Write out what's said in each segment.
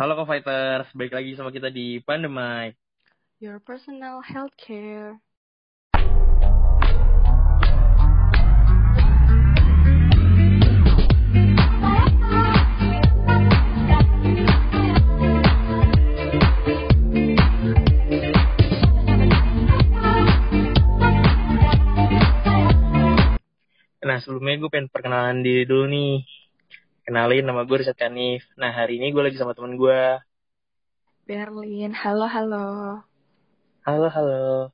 Halo Co-Fighters, balik lagi sama kita di Pandemai. Your personal healthcare. Nah, sebelumnya gue pengen perkenalan diri dulu nih. Kenalin, nama gue Rizat Kanif. Nah, hari ini gue lagi sama temen gue. Berlin, halo halo. Halo, halo.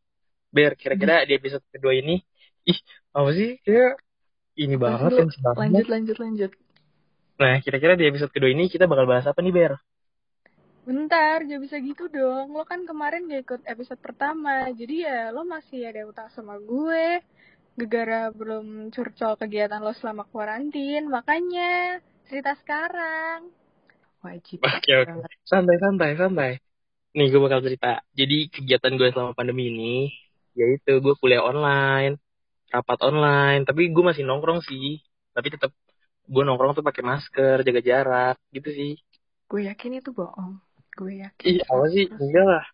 Ber, kira-kira di episode kedua ini, ih, apa sih? Kayak ini banget, banget. lanjut lanjut lanjut. Nah, kira-kira di episode kedua ini kita bakal bahas apa nih, Ber? Bentar, gak bisa gitu dong. Lo kan kemarin gak ikut episode pertama, jadi ya lo masih ada utang sama gue. Gegara belum curcol kegiatan lo selama kuarantin, makanya cerita sekarang. Wajib. Oke, oke. Santai, santai, santai. Nih, gue bakal cerita. Jadi, kegiatan gue selama pandemi ini, yaitu gue kuliah online, rapat online, tapi gue masih nongkrong sih. Tapi tetap gue nongkrong tuh pakai masker, jaga jarak, gitu sih. Gue yakin itu bohong. Gue yakin. Iya, apa sih? Enggak lah.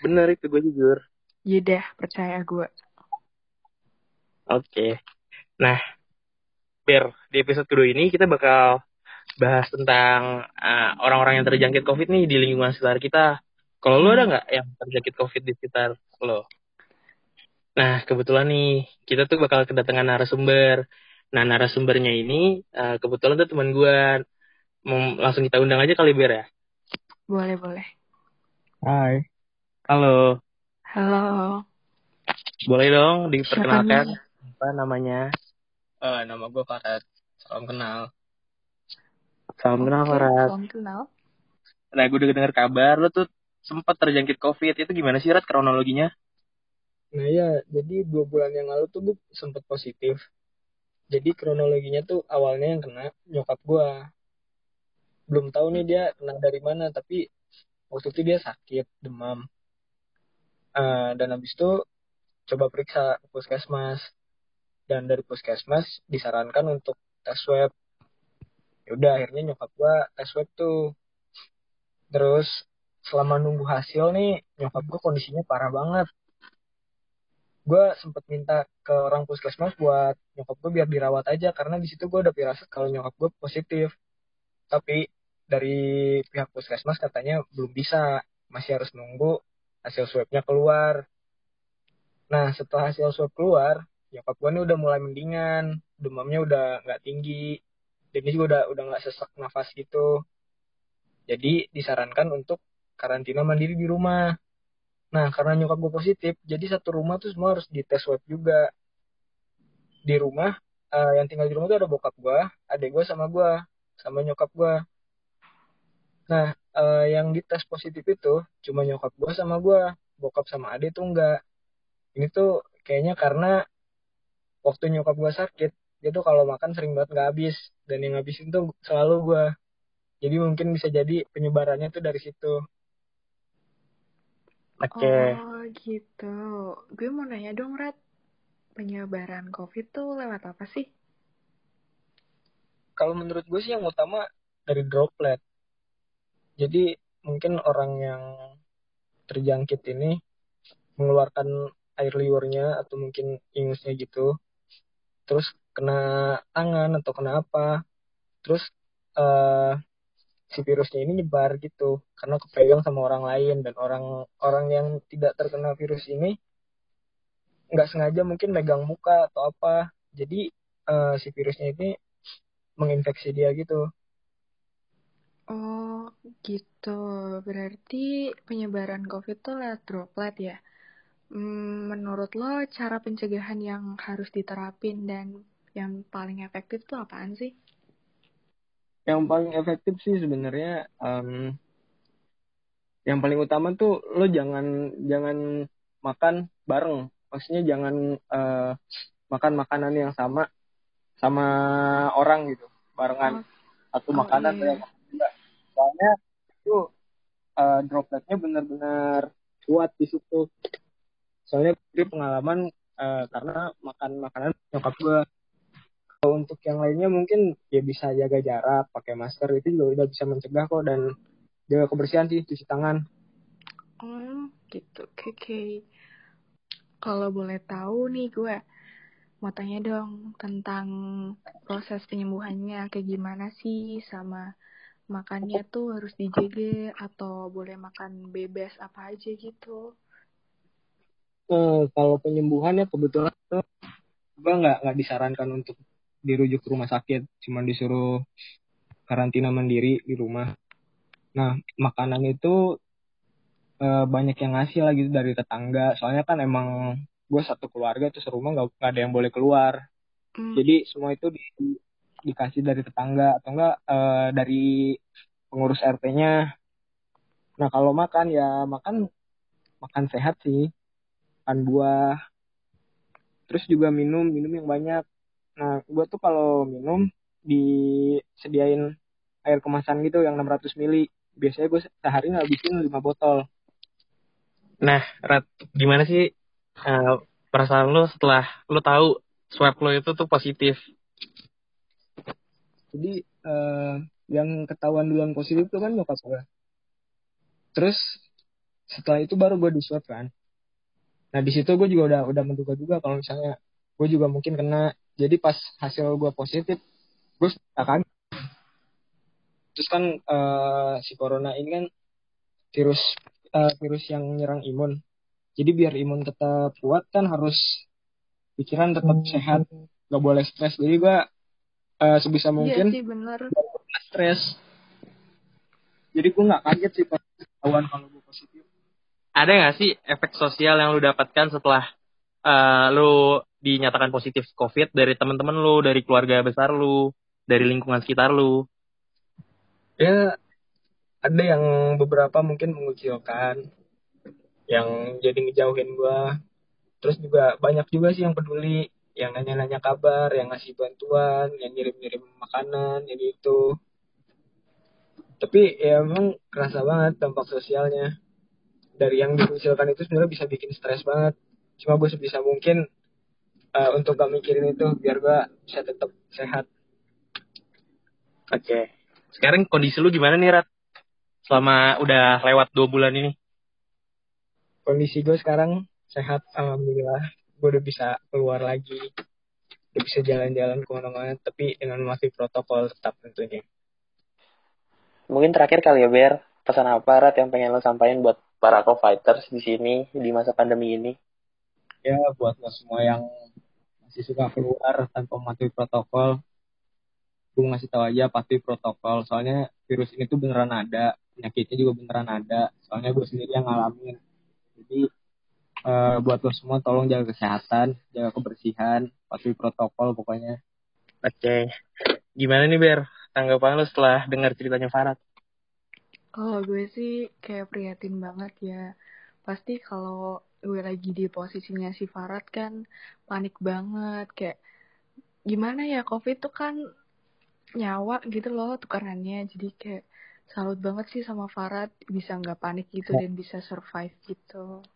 Bener itu, gue jujur. Yaudah, percaya gue. Oke. Nah, Ber, di episode kedua ini kita bakal bahas tentang uh, orang-orang yang terjangkit COVID nih di lingkungan sekitar kita. Kalau lo ada nggak yang terjangkit COVID di sekitar lo? Nah, kebetulan nih, kita tuh bakal kedatangan narasumber. Nah, narasumbernya ini uh, kebetulan tuh teman gue. Mau langsung kita undang aja kali, Ber ya? Boleh, boleh. Hai. Halo. Halo. Boleh dong diperkenalkan Siapa apa namanya? Eh, nama gue Farad. Salam kenal. Salam kenal, Farad. Salam kenal. Nah, gue udah dengar kabar lo tuh sempat terjangkit COVID. Itu gimana sih, Rat, kronologinya? Nah ya, jadi dua bulan yang lalu tuh gue sempet positif. Jadi kronologinya tuh awalnya yang kena nyokap gue. Belum tahu nih dia kena dari mana, tapi waktu itu dia sakit, demam. Eh, dan habis itu coba periksa ke puskesmas. Dan dari puskesmas disarankan untuk tes swab. Ya udah akhirnya nyokap gue tes swab tuh. Terus selama nunggu hasil nih, nyokap gue kondisinya parah banget gue sempet minta ke orang puskesmas buat nyokap gue biar dirawat aja karena di situ gue udah firasat kalau nyokap gue positif tapi dari pihak puskesmas katanya belum bisa masih harus nunggu hasil swabnya keluar nah setelah hasil swab keluar nyokap gue nih udah mulai mendingan demamnya udah nggak tinggi dan dia juga udah udah nggak sesak nafas gitu jadi disarankan untuk karantina mandiri di rumah Nah, karena nyokap gue positif, jadi satu rumah tuh semua harus dites swab juga. Di rumah, eh, yang tinggal di rumah tuh ada bokap gue, adik gue sama gue, sama nyokap gue. Nah, eh, yang dites positif itu cuma nyokap gue sama gue, bokap sama adik tuh enggak. Ini tuh kayaknya karena waktu nyokap gue sakit, dia tuh kalau makan sering banget nggak habis, dan yang habisin tuh selalu gue. Jadi mungkin bisa jadi penyebarannya tuh dari situ. Oke. Oh gitu. Gue mau nanya dong, Rat. Penyebaran COVID tuh lewat apa sih? kalau menurut gue sih yang utama dari droplet. Jadi mungkin orang yang terjangkit ini mengeluarkan air liurnya atau mungkin ingusnya gitu. Terus kena tangan atau kena apa. Terus eh si virusnya ini nyebar gitu karena kepegang sama orang lain dan orang orang yang tidak terkena virus ini nggak sengaja mungkin megang muka atau apa. Jadi eh, si virusnya ini menginfeksi dia gitu. Oh gitu. Berarti penyebaran COVID tuh lewat droplet ya? Hmm, menurut lo cara pencegahan yang harus diterapin dan yang paling efektif tuh apaan sih? Yang paling efektif sih sebenarnya em, yang paling utama tuh lo jangan jangan makan bareng. Maksudnya jangan eh, makan makanan yang sama sama orang gitu, barengan satu Oh, makanan iya. yang enggak. Soalnya itu eh, dropletnya benar-benar kuat di situ. Soalnya gue pengalaman eh, karena makan makanan nyokap gue Kalau untuk yang lainnya mungkin ya bisa jaga jarak, pakai masker itu juga udah bisa mencegah kok dan jaga kebersihan sih cuci tangan Hmm, gitu. Oke, oke. Kalau boleh tahu nih gue mau tanya dong tentang proses penyembuhannya kayak gimana sih sama makannya tuh harus dijaga atau boleh makan bebas apa aja gitu. Eh, kalau penyembuhan ya kebetulan tuh gue nggak nggak disarankan untuk dirujuk ke rumah sakit. Cuman disuruh karantina mandiri di rumah. Nah makanan itu eh, banyak yang ngasih lagi dari tetangga. Soalnya kan emang gue satu keluarga tuh serumah nggak ada yang boleh keluar. Hmm, jadi semua itu di, dikasih dari tetangga atau enggak eh, dari pengurus RT-nya nah kalau makan ya makan makan sehat sih makan buah terus juga minum minum yang banyak. Nah gue tuh kalau minum disediain air kemasan gitu yang 600 mili. Biasanya gue sehari ngabisin 5 botol. Nah, Rat, gimana sih eh, perasaan lo setelah lo tahu swab lo itu tuh positif? jadi eh, yang ketahuan duluan positif tuh kan nyokap gue terus setelah itu baru gue di swab kan nah di situ gue juga udah udah menduga juga kalau misalnya gue juga mungkin kena. Jadi pas hasil gue positif gue kan terus kan eh, si corona ini kan virus eh, virus yang nyerang imun. Jadi biar imun tetap kuat kan harus pikiran tetap sehat nggak boleh stres. Jadi gue eh, sebisa Iya mungkin sih bener. stres. Jadi gue nggak kaget sih pas ketahuan kalau gue Ada nggak sih efek sosial yang lo dapatkan setelah eh, lo dinyatakan positif COVID dari teman-teman lo, dari keluarga besar lo, dari lingkungan sekitar lo? ya ada yang beberapa mungkin mengucilkan yang jadi ngejauhin gue terus juga banyak juga sih yang peduli yang nanya-nanya kabar yang ngasih bantuan yang ngirim-ngirim makanan yang itu tapi ya emang kerasa banget dampak sosialnya dari yang dikucilkan itu sebenarnya bisa bikin stres banget cuma gue sebisa mungkin eh, untuk gak mikirin itu biar gue bisa tetap sehat Oke. Sekarang kondisi lu gimana nih, Rat? Selama udah lewat dua bulan ini. kondisi gue sekarang sehat alhamdulillah gue udah bisa keluar lagi udah bisa jalan-jalan ke mana-mana tapi dengan mematuhi protokol tetap tentunya Mungkin terakhir kali ya, Ber. Pesan apa, Rat, yang pengen lo sampaikan buat para co-fighters di sini di masa pandemi ini? ya buat lo semua yang masih suka keluar tanpa mematuhi protokol gue ngasih tahu aja patuhi protokol soalnya virus ini tuh beneran ada penyakitnya juga beneran ada soalnya gue sendiri yang ngalamin jadi eh, buat lo semua tolong jaga kesehatan jaga kebersihan patuhi protokol pokoknya Oke. Gimana nih, Ber? Tanggapan lu setelah dengar ceritanya Farad? Kalau gue sih kayak prihatin banget ya. Pasti kalau gue lagi di posisinya si Farad kan panik banget. Kayak gimana ya COVID tuh kan nyawa gitu loh tukarannya. Jadi kayak salut banget sih sama Farad bisa nggak panik gitu dan bisa survive gitu.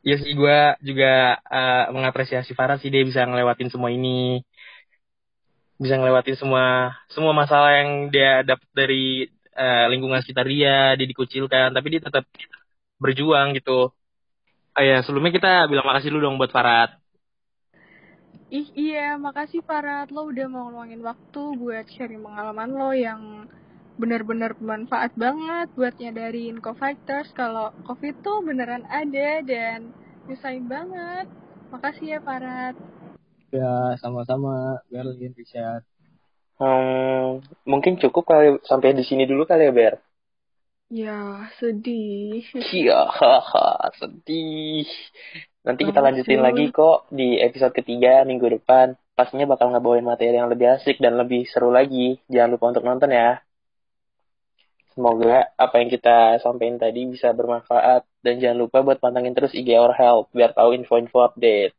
Iya sih, gue juga eh, mengapresiasi Farad sih dia bisa ngelewatin semua ini. Bisa ngelewatin semua semua masalah yang dia dapat dari eh, lingkungan sekitar dia, dia dikucilkan, tapi dia tetap berjuang gitu. Oh ya, sebelumnya kita bilang makasih dulu dong buat Farad. Ih iya, makasih Farad lo udah mau ngeluangin waktu buat sharing pengalaman lo yang benar-benar bermanfaat banget buat nyadarin co-fighters kalau COVID tuh beneran ada dan nyusahin banget. Makasih ya Farad. ya sama-sama Berlin Richard Hmm, mungkin cukup kali sampai di sini dulu kali ya, Ber. Ya, sedih. Iya, sedih. Nanti kita lanjutin lagi kok di episode ketiga minggu depan. Pastinya bakal ngebawain materi yang lebih asik dan lebih seru lagi. Jangan lupa untuk nonton ya. Semoga apa yang kita sampaikan tadi bisa bermanfaat. Dan jangan lupa buat pantengin terus IG Our Health biar tahu info-info update.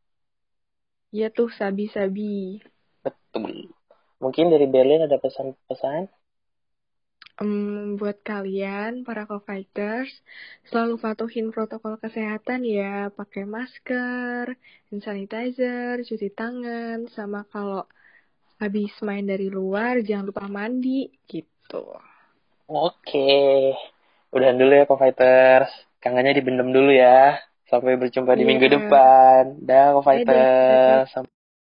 Iya tuh, sabi-sabi. Betul. Mungkin dari Berlin ada pesan-pesan? Em, buat kalian, para co-fighters, selalu patuhin protokol kesehatan ya. Pakai masker, hand sanitizer, cuci tangan, sama kalau habis main dari luar, jangan lupa mandi, gitu. Oke. udahan dulu ya co-fighters. Kangennya dibendem dulu ya. Sampai berjumpa di Iya. minggu depan. Dah co-fighters.